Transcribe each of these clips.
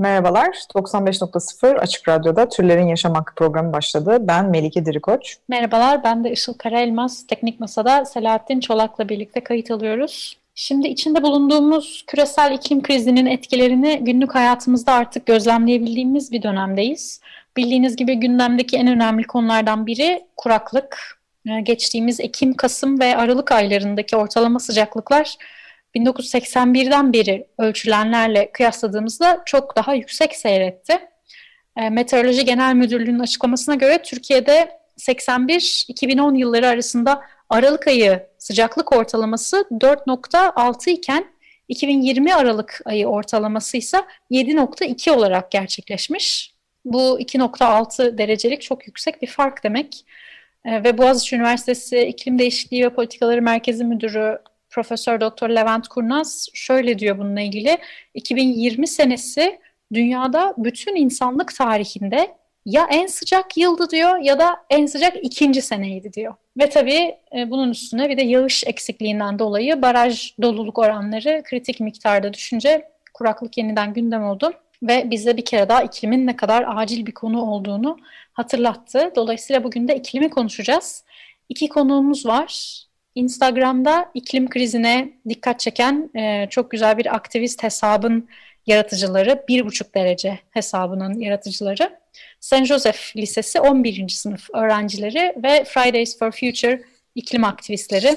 Merhabalar, 95.0 Açık Radyo'da Türlerin Yaşam Hakkı programı başladı. Ben Melike Dirikoç. Merhabalar, ben de Işıl Karaelmaz. Teknik Masa'da Selahattin Çolak'la birlikte kayıt alıyoruz. Şimdi içinde bulunduğumuz küresel iklim krizinin etkilerini günlük hayatımızda artık gözlemleyebildiğimiz bir dönemdeyiz. Bildiğiniz gibi gündemdeki en önemli konulardan biri kuraklık. Ee, geçtiğimiz Ekim, Kasım ve Aralık aylarındaki ortalama sıcaklıklar 1981'den beri ölçülenlerle kıyasladığımızda çok daha yüksek seyretti. Ee, Meteoroloji Genel Müdürlüğü'nün açıklamasına göre Türkiye'de 81-2010 yılları arasında Aralık ayı sıcaklık ortalaması 4.6 iken 2020 Aralık ayı ortalaması ise 7.2 olarak gerçekleşmiş. Bu 2.6 derecelik çok yüksek bir fark demek. E, ve Boğaziçi Üniversitesi İklim Değişikliği ve Politikaları Merkezi Müdürü Profesör Doktor Levent Kurnaz şöyle diyor bununla ilgili. 2020 senesi dünyada bütün insanlık tarihinde ya en sıcak yıldı diyor ya da en sıcak ikinci seneydi diyor. Ve tabii e, bunun üstüne bir de yağış eksikliğinden dolayı baraj doluluk oranları kritik miktarda düşünce kuraklık yeniden gündem oldu. Ve bize bir kere daha iklimin ne kadar acil bir konu olduğunu hatırlattı. Dolayısıyla bugün de iklimi konuşacağız. İki konuğumuz var. Instagram'da iklim krizine dikkat çeken e, çok güzel bir aktivist hesabın yaratıcıları, bir buçuk derece hesabının yaratıcıları. St. Joseph Lisesi 11. sınıf öğrencileri ve Fridays for Future iklim aktivistleri.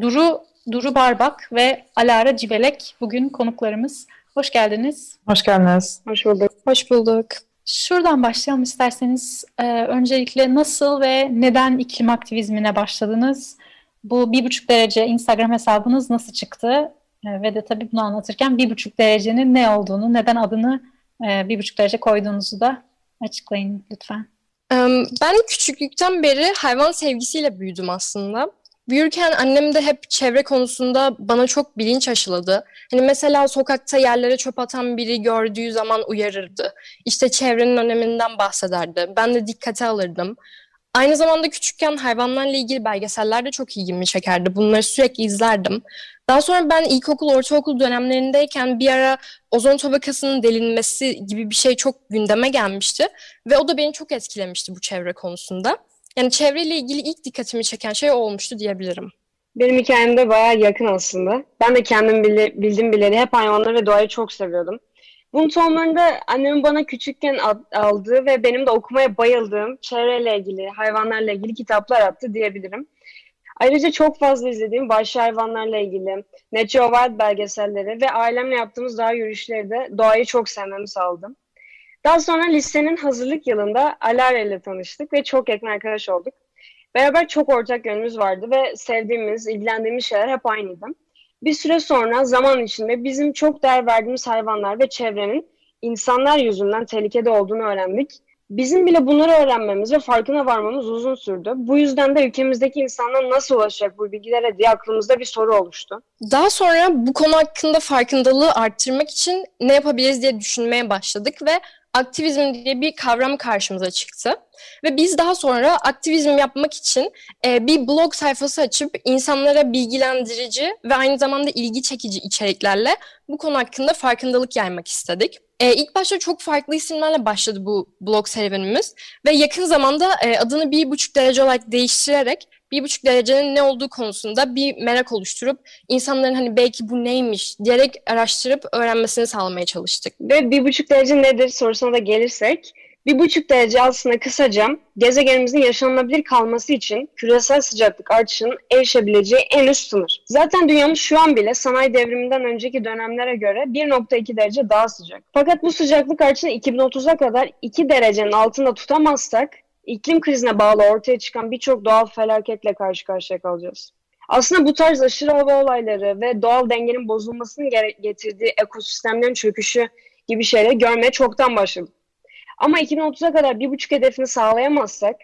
Duru, Duru Barbak ve Alara Cibelek bugün konuklarımız. Hoş geldiniz. Hoş geldiniz. Hoş bulduk. Hoş bulduk. Şuradan başlayalım isterseniz. Ee, öncelikle nasıl ve neden iklim aktivizmine başladınız? Bu bir buçuk derece Instagram hesabınız nasıl çıktı? Ee, ve de tabii bunu anlatırken bir buçuk derecenin ne olduğunu, neden adını e, bir buçuk derece koyduğunuzu da açıklayın lütfen. Ben küçüklükten beri hayvan sevgisiyle büyüdüm aslında. Büyürken annem de hep çevre konusunda bana çok bilinç aşıladı. Hani mesela sokakta yerlere çöp atan biri gördüğü zaman uyarırdı. İşte çevrenin öneminden bahsederdi. Ben de dikkate alırdım. Aynı zamanda küçükken hayvanlarla ilgili belgeseller de çok ilgimi çekerdi. Bunları sürekli izlerdim. Daha sonra ben ilkokul, ortaokul dönemlerindeyken bir ara ozon tabakasının delinmesi gibi bir şey çok gündeme gelmişti. Ve o da beni çok etkilemişti bu çevre konusunda. Yani çevreyle ilgili ilk dikkatimi çeken şey olmuştu diyebilirim. Benim hikayem de bayağı yakın aslında. Ben de kendim bildim bileli hep hayvanları ve doğayı çok seviyordum. Bunun tohumlarında annemin bana küçükken aldığı ve benim de okumaya bayıldığım çevreyle ilgili, hayvanlarla ilgili kitaplar attı diyebilirim. Ayrıca çok fazla izlediğim vahşi hayvanlarla ilgili Nature Wild belgeselleri ve ailemle yaptığımız doğa yürüyüşleri de doğayı çok sevmemi sağladı. Daha sonra lisenin hazırlık yılında Alara ile tanıştık ve çok yakın arkadaş olduk. Beraber çok ortak yönümüz vardı ve sevdiğimiz, ilgilendiğimiz şeyler hep aynıydı. Bir süre sonra zaman içinde bizim çok değer verdiğimiz hayvanlar ve çevrenin insanlar yüzünden tehlikede olduğunu öğrendik. Bizim bile bunları öğrenmemiz ve farkına varmamız uzun sürdü. Bu yüzden de ülkemizdeki insanlar nasıl ulaşacak bu bilgilere diye aklımızda bir soru oluştu. Daha sonra bu konu hakkında farkındalığı arttırmak için ne yapabiliriz diye düşünmeye başladık ve aktivizm diye bir kavram karşımıza çıktı. Ve biz daha sonra aktivizm yapmak için e, bir blog sayfası açıp insanlara bilgilendirici ve aynı zamanda ilgi çekici içeriklerle bu konu hakkında farkındalık yaymak istedik. E, ilk başta çok farklı isimlerle başladı bu blog serüvenimiz ve yakın zamanda e, adını bir buçuk derece olarak değiştirerek bir buçuk derecenin ne olduğu konusunda bir merak oluşturup insanların hani belki bu neymiş diyerek araştırıp öğrenmesini sağlamaya çalıştık. Ve bir buçuk derece nedir sorusuna da gelirsek bir buçuk derece aslında kısaca gezegenimizin yaşanılabilir kalması için küresel sıcaklık artışının erişebileceği en üst sınır. Zaten dünyamız şu an bile sanayi devriminden önceki dönemlere göre 1.2 derece daha sıcak. Fakat bu sıcaklık artışını 2030'a kadar 2 derecenin altında tutamazsak iklim krizine bağlı ortaya çıkan birçok doğal felaketle karşı karşıya kalacağız. Aslında bu tarz aşırı hava olayları ve doğal dengenin bozulmasının getirdiği ekosistemlerin çöküşü gibi şeyleri görmeye çoktan başladık. Ama 2030'a kadar bir buçuk hedefini sağlayamazsak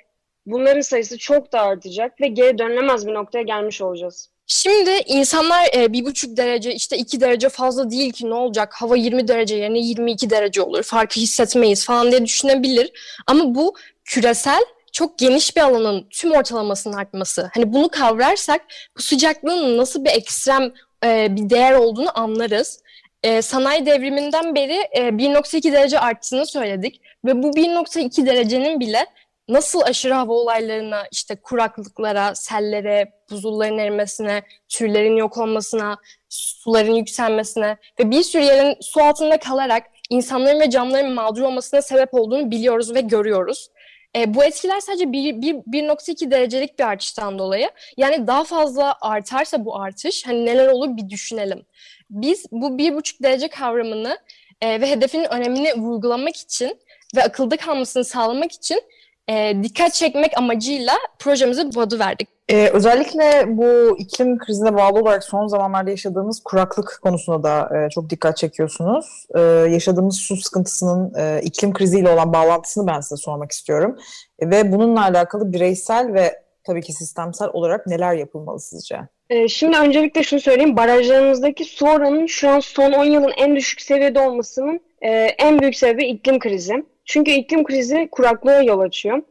bunların sayısı çok da artacak ve geri dönülemez bir noktaya gelmiş olacağız. Şimdi insanlar e, bir buçuk derece işte iki derece fazla değil ki ne olacak hava 20 derece yerine 22 derece olur farkı hissetmeyiz falan diye düşünebilir. Ama bu küresel çok geniş bir alanın tüm ortalamasının artması. Hani bunu kavrarsak bu sıcaklığın nasıl bir ekstrem e, bir değer olduğunu anlarız. E, sanayi devriminden beri e, 1.2 derece arttığını söyledik ve bu 1.2 derecenin bile nasıl aşırı hava olaylarına, işte kuraklıklara, sellere, buzulların erimesine, türlerin yok olmasına, suların yükselmesine ve bir sürü yerin su altında kalarak insanların ve canlıların mağdur olmasına sebep olduğunu biliyoruz ve görüyoruz. E, bu etkiler sadece 1.2 derecelik bir artıştan dolayı. Yani daha fazla artarsa bu artış hani neler olur bir düşünelim. Biz bu 1.5 derece kavramını e, ve hedefin önemini vurgulamak için ve akılda kalmasını sağlamak için e, dikkat çekmek amacıyla projemize bu adı verdik. Ee, özellikle bu iklim krizine bağlı olarak son zamanlarda yaşadığımız kuraklık konusunda da e, çok dikkat çekiyorsunuz. Ee, yaşadığımız su sıkıntısının e, iklim kriziyle olan bağlantısını ben size sormak istiyorum. E, ve bununla alakalı bireysel ve tabii ki sistemsel olarak neler yapılmalı sizce? Ee, şimdi öncelikle şunu söyleyeyim. Barajlarımızdaki su oranının şu an son 10 yılın en düşük seviyede olmasının e, en büyük sebebi iklim krizi. Çünkü iklim krizi kuraklığa yol açıyor.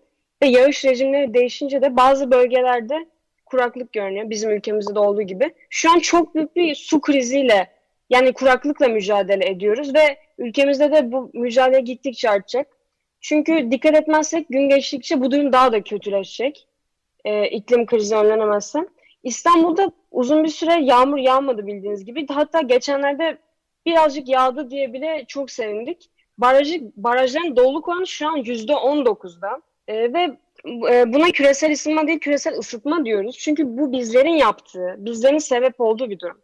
Ve yağış rejimleri değişince de bazı bölgelerde kuraklık görünüyor. Bizim ülkemizde de olduğu gibi. Şu an çok büyük bir su kriziyle yani kuraklıkla mücadele ediyoruz ve ülkemizde de bu mücadele gittikçe artacak. Çünkü dikkat etmezsek gün geçtikçe bu durum daha da kötüleşecek. E, iklim krizi önlenemezse. İstanbul'da uzun bir süre yağmur yağmadı bildiğiniz gibi. Hatta geçenlerde birazcık yağdı diye bile çok sevindik. Barajı, barajların doluluk oranı şu an %19'da. E, ve e, buna küresel ısınma değil küresel ısıtma diyoruz. Çünkü bu bizlerin yaptığı, bizlerin sebep olduğu bir durum.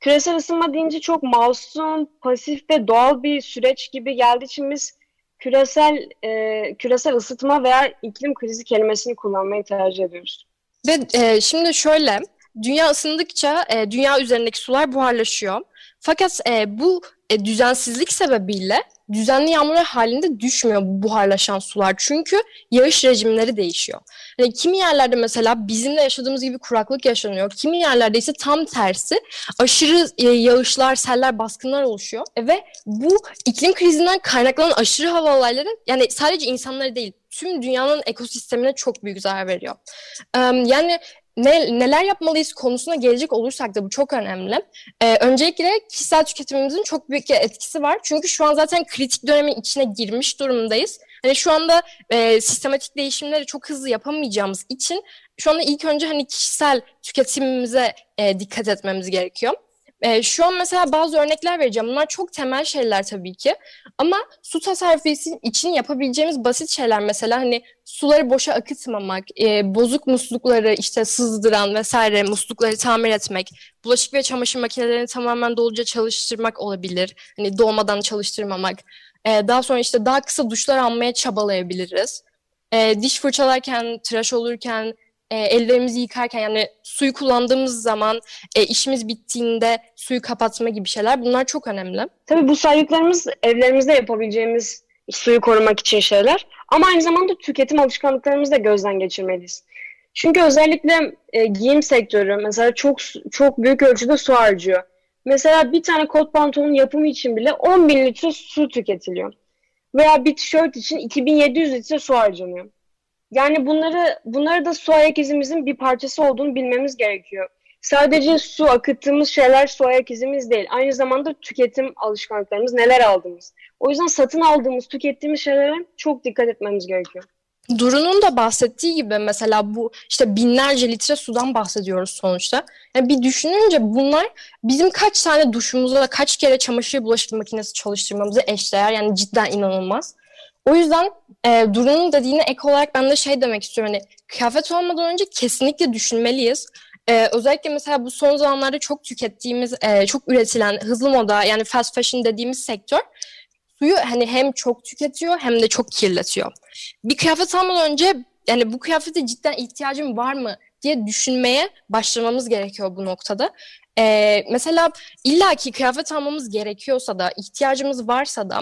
Küresel ısınma deyince çok masum, pasif ve doğal bir süreç gibi geldiği için biz küresel e, küresel ısıtma veya iklim krizi kelimesini kullanmayı tercih ediyoruz. Ve e, şimdi şöyle, dünya ısındıkça e, dünya üzerindeki sular buharlaşıyor. Fakat e, bu e, düzensizlik sebebiyle düzenli yağmurlar halinde düşmüyor bu buharlaşan sular. Çünkü yağış rejimleri değişiyor. Yani kimi yerlerde mesela bizim de yaşadığımız gibi kuraklık yaşanıyor. Kimi yerlerde ise tam tersi aşırı e, yağışlar, seller, baskınlar oluşuyor. E, ve bu iklim krizinden kaynaklanan aşırı hava olayları yani sadece insanları değil tüm dünyanın ekosistemine çok büyük zarar veriyor. Yani ne, neler yapmalıyız konusuna gelecek olursak da bu çok önemli. Ee, öncelikle kişisel tüketimimizin çok büyük bir etkisi var. Çünkü şu an zaten kritik dönemin içine girmiş durumdayız. Hani şu anda e, sistematik değişimleri çok hızlı yapamayacağımız için şu anda ilk önce hani kişisel tüketimimize e, dikkat etmemiz gerekiyor. E, şu an mesela bazı örnekler vereceğim. Bunlar çok temel şeyler tabii ki. Ama su tasarrufu için yapabileceğimiz basit şeyler mesela hani suları boşa akıtmamak, e, bozuk muslukları işte sızdıran vesaire muslukları tamir etmek, bulaşık ve çamaşır makinelerini tamamen doluca çalıştırmak olabilir. Hani doğmadan çalıştırmamak. E, daha sonra işte daha kısa duşlar almaya çabalayabiliriz. E, diş fırçalarken, tıraş olurken, e, ellerimizi yıkarken yani suyu kullandığımız zaman e, işimiz bittiğinde suyu kapatma gibi şeyler bunlar çok önemli. Tabii bu saydıklarımız evlerimizde yapabileceğimiz suyu korumak için şeyler. Ama aynı zamanda tüketim alışkanlıklarımızı da gözden geçirmeliyiz. Çünkü özellikle e, giyim sektörü mesela çok çok büyük ölçüde su harcıyor. Mesela bir tane kot pantolonun yapımı için bile 10 bin litre su tüketiliyor. Veya bir tişört için 2700 litre su harcanıyor. Yani bunları bunları da su ayak izimizin bir parçası olduğunu bilmemiz gerekiyor. Sadece su akıttığımız şeyler su ayak izimiz değil. Aynı zamanda tüketim alışkanlıklarımız, neler aldığımız. O yüzden satın aldığımız, tükettiğimiz şeylere çok dikkat etmemiz gerekiyor. Duru'nun da bahsettiği gibi mesela bu işte binlerce litre sudan bahsediyoruz sonuçta. Yani bir düşününce bunlar bizim kaç tane duşumuza, kaç kere çamaşır bulaşık makinesi çalıştırmamızı eşdeğer. Yani cidden inanılmaz. O yüzden e, Duru'nun dediğine ek olarak ben de şey demek istiyorum. Hani kıyafet olmadan önce kesinlikle düşünmeliyiz. Ee, özellikle mesela bu son zamanlarda çok tükettiğimiz, e, çok üretilen hızlı moda yani fast fashion dediğimiz sektör suyu hani hem çok tüketiyor hem de çok kirletiyor. Bir kıyafet almadan önce yani bu kıyafete cidden ihtiyacım var mı diye düşünmeye başlamamız gerekiyor bu noktada. E, mesela illaki kıyafet almamız gerekiyorsa da, ihtiyacımız varsa da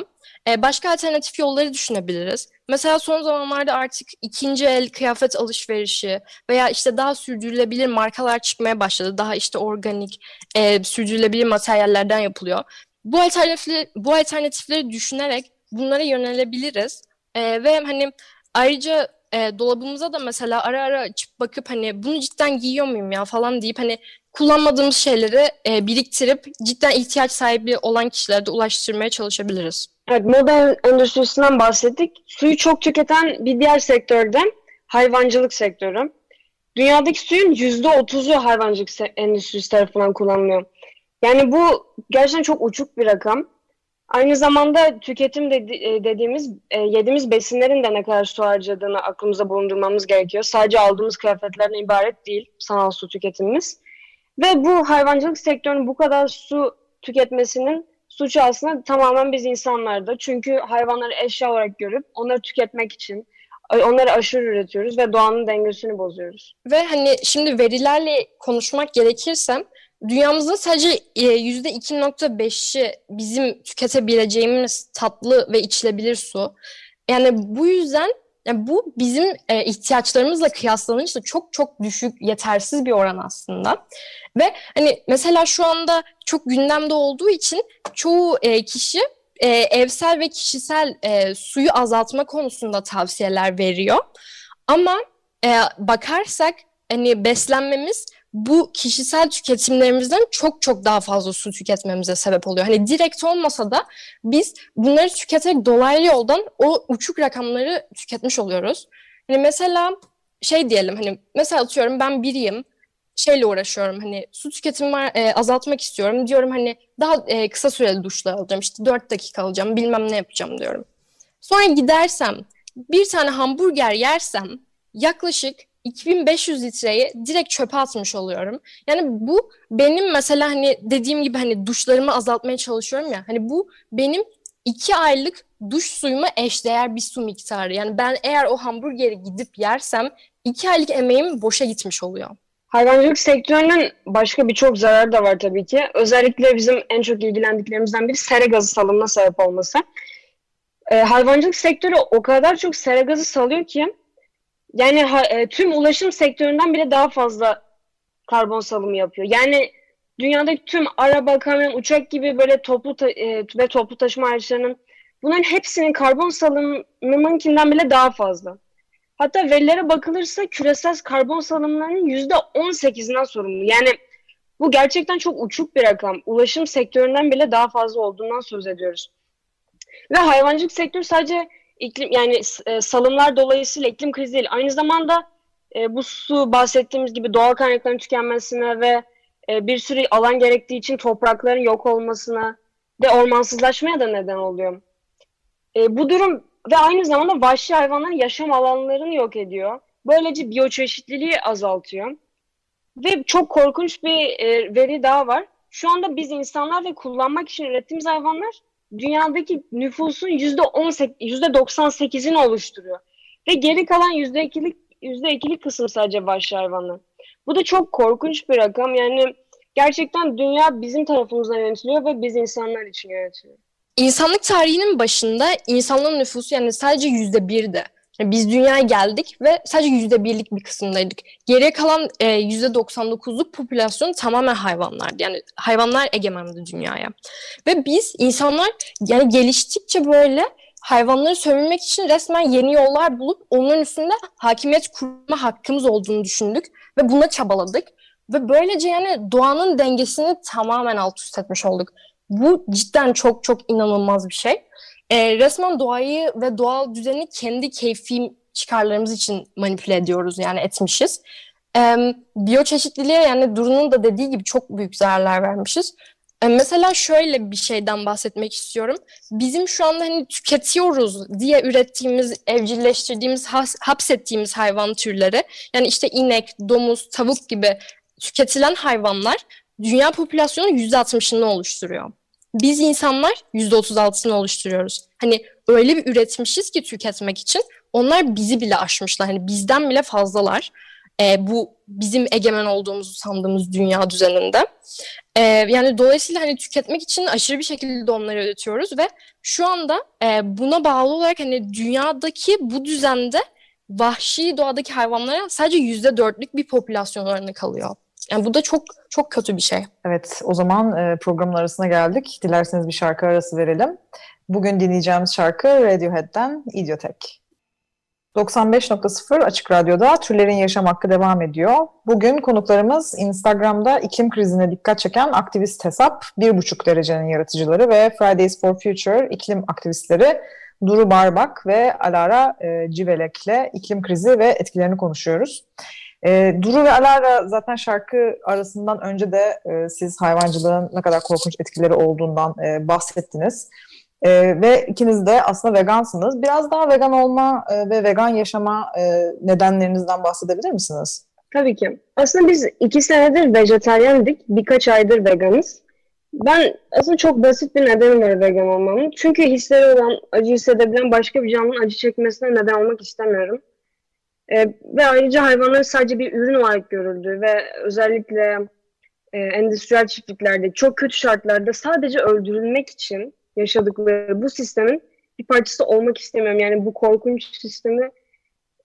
e, başka alternatif yolları düşünebiliriz. Mesela son zamanlarda artık ikinci el kıyafet alışverişi veya işte daha sürdürülebilir markalar çıkmaya başladı. Daha işte organik, e, sürdürülebilir materyallerden yapılıyor. Bu alternatifleri, bu alternatifleri düşünerek bunlara yönelebiliriz. E, ve hani ayrıca e, dolabımıza da mesela ara ara açıp bakıp hani bunu cidden giyiyor muyum ya falan deyip hani kullanmadığımız şeyleri e, biriktirip cidden ihtiyaç sahibi olan kişilere de ulaştırmaya çalışabiliriz. Evet, moda endüstrisinden bahsettik. Suyu çok tüketen bir diğer sektörde hayvancılık sektörü. Dünyadaki suyun yüzde otuzu hayvancılık endüstrisi tarafından kullanılıyor. Yani bu gerçekten çok uçuk bir rakam. Aynı zamanda tüketim dedi, e, dediğimiz, e, yediğimiz besinlerin de ne kadar su harcadığını aklımıza bulundurmamız gerekiyor. Sadece aldığımız kıyafetlerden ibaret değil sanal su tüketimimiz. Ve bu hayvancılık sektörünün bu kadar su tüketmesinin suçu aslında tamamen biz insanlarda. Çünkü hayvanları eşya olarak görüp onları tüketmek için onları aşırı üretiyoruz ve doğanın dengesini bozuyoruz. Ve hani şimdi verilerle konuşmak gerekirse dünyamızın sadece e, yüzde 2.5'i bizim tüketebileceğimiz tatlı ve içilebilir su. Yani bu yüzden yani bu bizim e, ihtiyaçlarımızla kıyaslanınca çok çok düşük, yetersiz bir oran aslında. Ve hani mesela şu anda çok gündemde olduğu için çoğu e, kişi e, evsel ve kişisel e, suyu azaltma konusunda tavsiyeler veriyor. Ama e, bakarsak hani beslenmemiz bu kişisel tüketimlerimizden çok çok daha fazla su tüketmemize sebep oluyor. Hani direkt olmasa da biz bunları tüketerek dolaylı yoldan o uçuk rakamları tüketmiş oluyoruz. Hani mesela şey diyelim hani mesela atıyorum ben biriyim şeyle uğraşıyorum hani su tüketimi e, azaltmak istiyorum diyorum hani daha e, kısa süreli duşlar alacağım işte 4 dakika alacağım bilmem ne yapacağım diyorum. Sonra gidersem bir tane hamburger yersem yaklaşık 2500 litreyi direkt çöpe atmış oluyorum. Yani bu benim mesela hani dediğim gibi hani duşlarımı azaltmaya çalışıyorum ya. Hani bu benim iki aylık duş suyuma eşdeğer bir su miktarı. Yani ben eğer o hamburgeri gidip yersem iki aylık emeğim boşa gitmiş oluyor. Hayvancılık sektörünün başka birçok zararı da var tabii ki. Özellikle bizim en çok ilgilendiklerimizden biri sera gazı salımına sebep olması. Ee, hayvancılık sektörü o kadar çok sera gazı salıyor ki yani ha, e, tüm ulaşım sektöründen bile daha fazla karbon salımı yapıyor. Yani dünyadaki tüm araba, kamyon, uçak gibi böyle toplu ta- e, ve toplu taşıma araçlarının bunların hepsinin karbon salımınınkinden bile daha fazla. Hatta verilere bakılırsa küresel karbon salımlarının yüzde 18'inden sorumlu. Yani bu gerçekten çok uçuk bir rakam. Ulaşım sektöründen bile daha fazla olduğundan söz ediyoruz. Ve hayvancılık sektörü sadece iklim yani e, salımlar dolayısıyla iklim krizi değil. Aynı zamanda e, bu su bahsettiğimiz gibi doğal kaynakların tükenmesine ve e, bir sürü alan gerektiği için toprakların yok olmasına ve ormansızlaşmaya da neden oluyor. E, bu durum ve aynı zamanda vahşi hayvanların yaşam alanlarını yok ediyor. Böylece biyoçeşitliliği azaltıyor. Ve çok korkunç bir e, veri daha var. Şu anda biz insanlar ve kullanmak için ürettiğimiz hayvanlar dünyadaki nüfusun yüzde yüzde 98'ini oluşturuyor. Ve geri kalan yüzde ikilik yüzde ikilik kısım sadece vahşi hayvanlar. Bu da çok korkunç bir rakam. Yani gerçekten dünya bizim tarafımızdan yönetiliyor ve biz insanlar için yönetiliyor. İnsanlık tarihinin başında insanlığın nüfusu yani sadece yüzde birdi. Biz dünyaya geldik ve sadece yüzde birlik bir kısımdaydık. Geriye kalan e, yüzde 99'luk popülasyon tamamen hayvanlardı. Yani hayvanlar egemendi dünyaya. Ve biz insanlar yani geliştikçe böyle hayvanları sömürmek için resmen yeni yollar bulup onun üstünde hakimiyet kurma hakkımız olduğunu düşündük ve buna çabaladık. Ve böylece yani doğanın dengesini tamamen alt üst etmiş olduk. Bu cidden çok çok inanılmaz bir şey. E, resmen doğayı ve doğal düzeni kendi keyfi çıkarlarımız için manipüle ediyoruz yani etmişiz. E, biyoçeşitliliğe yani Duru'nun da dediği gibi çok büyük zararlar vermişiz. E, mesela şöyle bir şeyden bahsetmek istiyorum. Bizim şu anda hani tüketiyoruz diye ürettiğimiz, evcilleştirdiğimiz, hapsettiğimiz hayvan türleri yani işte inek, domuz, tavuk gibi tüketilen hayvanlar dünya popülasyonunun %60'ını oluşturuyor biz insanlar %36'sını oluşturuyoruz. Hani öyle bir üretmişiz ki tüketmek için onlar bizi bile aşmışlar. Hani bizden bile fazlalar. e, bu bizim egemen olduğumuzu sandığımız dünya düzeninde. E, yani dolayısıyla hani tüketmek için aşırı bir şekilde onları üretiyoruz ve şu anda e, buna bağlı olarak hani dünyadaki bu düzende vahşi doğadaki hayvanlara sadece yüzde dörtlük bir popülasyon oranı kalıyor. Yani bu da çok çok kötü bir şey. Evet, o zaman e, programın arasına geldik. Dilerseniz bir şarkı arası verelim. Bugün dinleyeceğimiz şarkı Radiohead'den Idiotek. 95.0 Açık Radyo'da Türlerin Yaşam Hakkı devam ediyor. Bugün konuklarımız Instagram'da iklim krizine dikkat çeken aktivist hesap 1,5 derecenin yaratıcıları ve Fridays for Future iklim aktivistleri Duru Barbak ve Alara e, Civelek'le iklim krizi ve etkilerini konuşuyoruz. E, Duru ve Alara zaten şarkı arasından önce de e, siz hayvancılığın ne kadar korkunç etkileri olduğundan e, bahsettiniz. E, ve ikiniz de aslında vegansınız. Biraz daha vegan olma e, ve vegan yaşama e, nedenlerinizden bahsedebilir misiniz? Tabii ki. Aslında biz iki senedir vejetaryendik. Birkaç aydır veganız. Ben aslında çok basit bir neden var vegan olmamın. Çünkü hisleri olan, acı hissedebilen başka bir canlının acı çekmesine neden olmak istemiyorum. Ee, ve ayrıca hayvanların sadece bir ürün olarak görüldüğü ve özellikle e, endüstriyel çiftliklerde çok kötü şartlarda sadece öldürülmek için yaşadıkları bu sistemin bir parçası olmak istemiyorum. Yani bu korkunç sistemi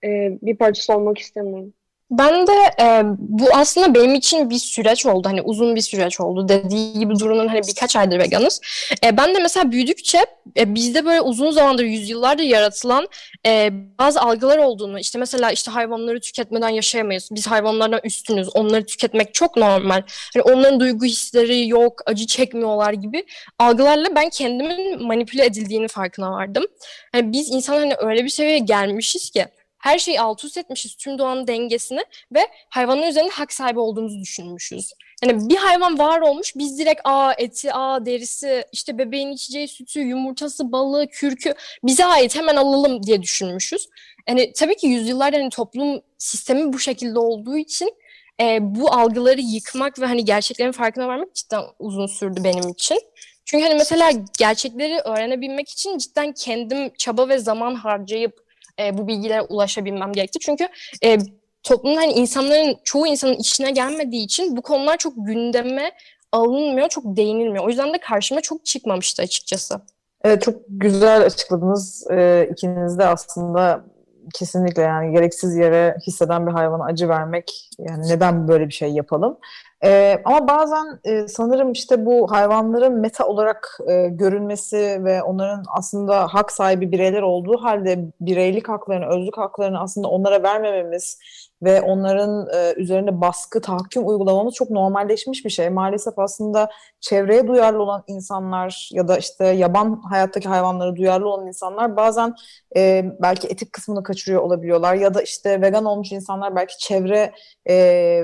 e, bir parçası olmak istemiyorum. Ben de e, bu aslında benim için bir süreç oldu. Hani uzun bir süreç oldu. Dediği gibi Duru'nun hani birkaç aydır veganız. E, ben de mesela büyüdükçe e, bizde böyle uzun zamandır, yüzyıllardır yaratılan e, bazı algılar olduğunu, işte mesela işte hayvanları tüketmeden yaşayamayız. Biz hayvanlardan üstünüz. Onları tüketmek çok normal. Hani onların duygu hisleri yok, acı çekmiyorlar gibi algılarla ben kendimin manipüle edildiğini farkına vardım. Hani biz insan hani öyle bir seviyeye gelmişiz ki her şeyi alt üst etmişiz tüm doğanın dengesini ve hayvanın üzerinde hak sahibi olduğumuzu düşünmüşüz. Yani bir hayvan var olmuş biz direkt a eti, a derisi, işte bebeğin içeceği sütü, yumurtası, balığı, kürkü bize ait hemen alalım diye düşünmüşüz. Yani tabii ki yüzyıllardır hani toplum sistemi bu şekilde olduğu için e, bu algıları yıkmak ve hani gerçeklerin farkına varmak cidden uzun sürdü benim için. Çünkü hani mesela gerçekleri öğrenebilmek için cidden kendim çaba ve zaman harcayıp e, bu bilgilere ulaşabilmem gerekti. Çünkü e, toplumun hani insanların çoğu insanın içine gelmediği için bu konular çok gündeme alınmıyor, çok değinilmiyor. O yüzden de karşıma çok çıkmamıştı açıkçası. Evet çok güzel açıkladınız. Ee, ikiniz de aslında kesinlikle yani gereksiz yere hisseden bir hayvana acı vermek yani neden böyle bir şey yapalım? Ee, ama bazen e, sanırım işte bu hayvanların meta olarak e, görünmesi ve onların aslında hak sahibi bireyler olduğu halde bireylik haklarını, özlük haklarını aslında onlara vermememiz ve onların e, üzerinde baskı, tahakküm uygulamamız çok normalleşmiş bir şey. Maalesef aslında çevreye duyarlı olan insanlar ya da işte yaban hayattaki hayvanlara duyarlı olan insanlar bazen e, belki etik kısmını kaçırıyor olabiliyorlar ya da işte vegan olmuş insanlar belki çevre e,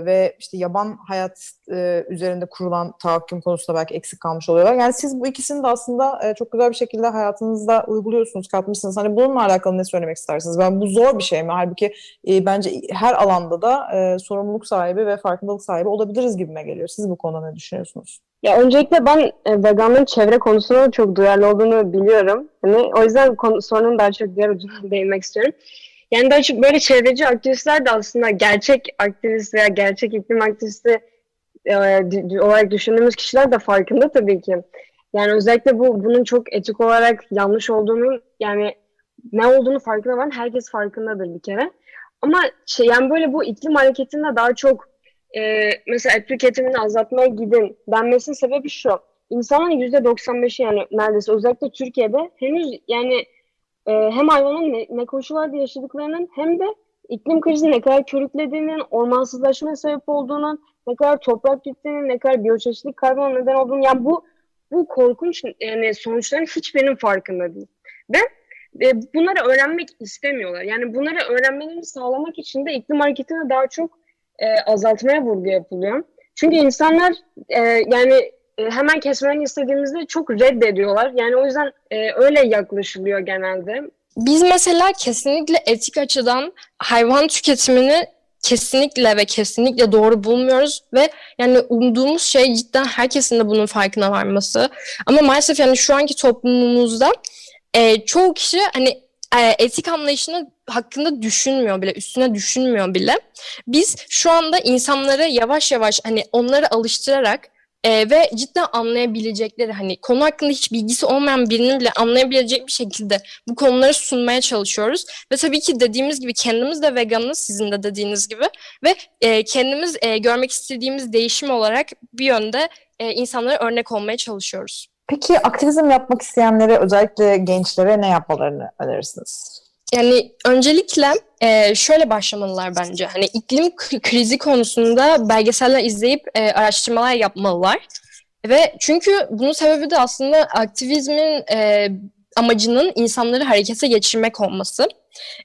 ve işte yaban hayat e, üzerinde kurulan tahakküm konusunda belki eksik kalmış oluyorlar. Yani siz bu ikisini de aslında e, çok güzel bir şekilde hayatınızda uyguluyorsunuz, katmışsınız. Hani bununla alakalı ne söylemek istersiniz? Ben bu zor bir şey mi? Halbuki e, bence her alanda da e, sorumluluk sahibi ve farkındalık sahibi olabiliriz gibime geliyor. Siz bu konuda ne düşünüyorsunuz? Ya öncelikle ben e, veganlığın çevre konusunda çok duyarlı olduğunu biliyorum. Hani o yüzden konu, sorunun daha çok diğer ucuna değinmek istiyorum. Yani daha çok böyle çevreci aktivistler de aslında gerçek aktivist veya gerçek iklim aktivisti e, olarak düşündüğümüz kişiler de farkında tabii ki. Yani özellikle bu bunun çok etik olarak yanlış olduğunu yani ne olduğunu farkında var. Herkes farkındadır bir kere. Ama şey yani böyle bu iklim hareketinde daha çok e, mesela et tüketimini azaltmaya gidin denmesinin sebebi şu. İnsanların %95'i yani neredeyse özellikle Türkiye'de henüz yani e, hem hayvanın ne, ne koşullarda yaşadıklarının hem de iklim krizi ne kadar körüklediğinin, ormansızlaşmaya sebep olduğunun, ne kadar toprak gittiğinin, ne kadar biyoçeşitlik kaybına neden olduğunu yani bu bu korkunç yani sonuçların hiçbirinin farkında değil. Ve e, bunları öğrenmek istemiyorlar. Yani bunları öğrenmelerini sağlamak için de iklim hareketine daha çok e, azaltmaya vurgu yapılıyor. Çünkü insanlar e, yani e, hemen kesmelerini istediğimizde çok reddediyorlar. Yani o yüzden e, öyle yaklaşılıyor genelde. Biz mesela kesinlikle etik açıdan hayvan tüketimini kesinlikle ve kesinlikle doğru bulmuyoruz ve yani umduğumuz şey cidden herkesin de bunun farkına varması. Ama maalesef yani şu anki toplumumuzda e, çoğu kişi hani e, etik anlayışını hakkında düşünmüyor bile, üstüne düşünmüyor bile. Biz şu anda insanları yavaş yavaş hani onları alıştırarak e, ve cidden anlayabilecekleri hani konu hakkında hiç bilgisi olmayan birinin bile anlayabilecek bir şekilde bu konuları sunmaya çalışıyoruz. Ve tabii ki dediğimiz gibi kendimiz de veganız sizin de dediğiniz gibi ve e, kendimiz e, görmek istediğimiz değişim olarak bir yönde e, insanlara örnek olmaya çalışıyoruz. Peki aktivizm yapmak isteyenlere özellikle gençlere ne yapmalarını önerirsiniz? Yani öncelikle e, şöyle başlamalılar bence. Hani iklim krizi konusunda belgeseller izleyip e, araştırmalar yapmalılar. Ve çünkü bunun sebebi de aslında aktivizmin e, amacının insanları harekete geçirmek olması.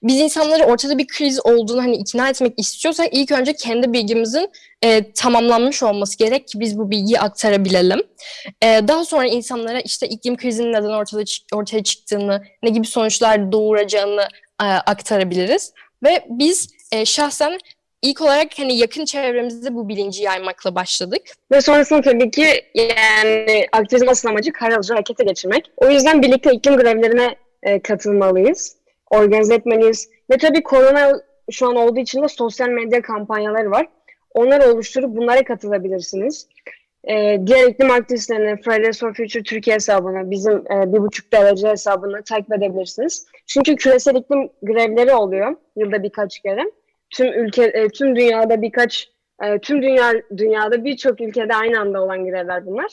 Biz insanları ortada bir kriz olduğunu hani ikna etmek istiyorsak ilk önce kendi bilgimizin e, tamamlanmış olması gerek ki biz bu bilgiyi aktarabilelim. E, daha sonra insanlara işte iklim krizinin neden ortada ortaya çıktığını, ne gibi sonuçlar doğuracağını e, aktarabiliriz. Ve biz e, şahsen ilk olarak hani yakın çevremizde bu bilinci yaymakla başladık. Ve sonrasında tabii ki yani aktivizm asıl amacı kararlıca harekete geçirmek. O yüzden birlikte iklim grevlerine e, katılmalıyız, organize etmeliyiz. Ve tabii korona şu an olduğu için de sosyal medya kampanyaları var. Onları oluşturup bunlara katılabilirsiniz. Ee, diğer iklim aktivistlerini Fridays for Future Türkiye hesabını, bizim e, bir buçuk derece hesabını takip edebilirsiniz. Çünkü küresel iklim grevleri oluyor yılda birkaç kere. Tüm ülke, e, tüm dünyada birkaç, e, tüm dünya dünyada birçok ülkede aynı anda olan grevler bunlar.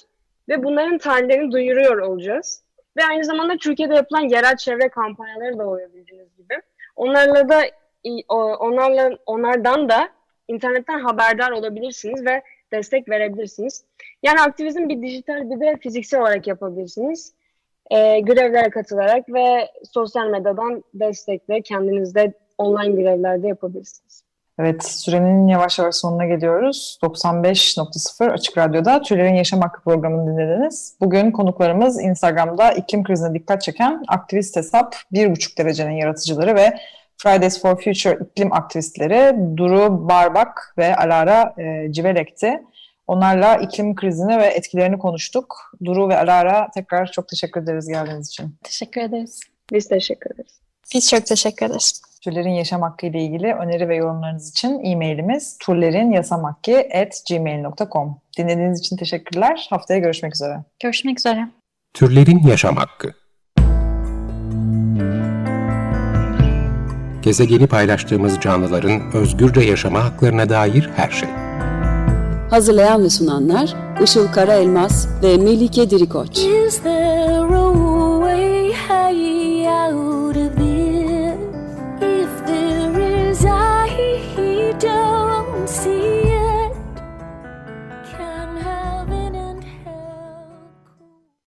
Ve bunların tarihlerini duyuruyor olacağız. Ve aynı zamanda Türkiye'de yapılan yerel çevre kampanyaları da oluyor bildiğiniz gibi. Onlarla da onlarla onlardan da internetten haberdar olabilirsiniz ve destek verebilirsiniz. Yani aktivizm bir dijital bir de fiziksel olarak yapabilirsiniz. E, grevlere katılarak ve sosyal medyadan destekle kendinizde online grevlerde yapabilirsiniz. Evet, sürenin yavaş yavaş sonuna geliyoruz. 95.0 Açık Radyo'da Türlerin Yaşam Hakkı programını dinlediniz. Bugün konuklarımız Instagram'da iklim krizine dikkat çeken aktivist hesap 1,5 derecenin yaratıcıları ve Fridays for Future iklim aktivistleri Duru Barbak ve Alara e, Civelek'ti. Onlarla iklim krizini ve etkilerini konuştuk. Duru ve Alara tekrar çok teşekkür ederiz geldiğiniz için. Teşekkür ederiz. Biz teşekkür ederiz. Biz çok teşekkür ederiz. Türlerin yaşam hakkı ile ilgili öneri ve yorumlarınız için e-mailimiz turlerinyasamakki.gmail.com Dinlediğiniz için teşekkürler. Haftaya görüşmek üzere. Görüşmek üzere. Türlerin Yaşam Hakkı Gezegeni paylaştığımız canlıların özgürce yaşama haklarına dair her şey. Hazırlayan ve sunanlar Işıl Karaelmaz ve Melike Dirikoç. Is there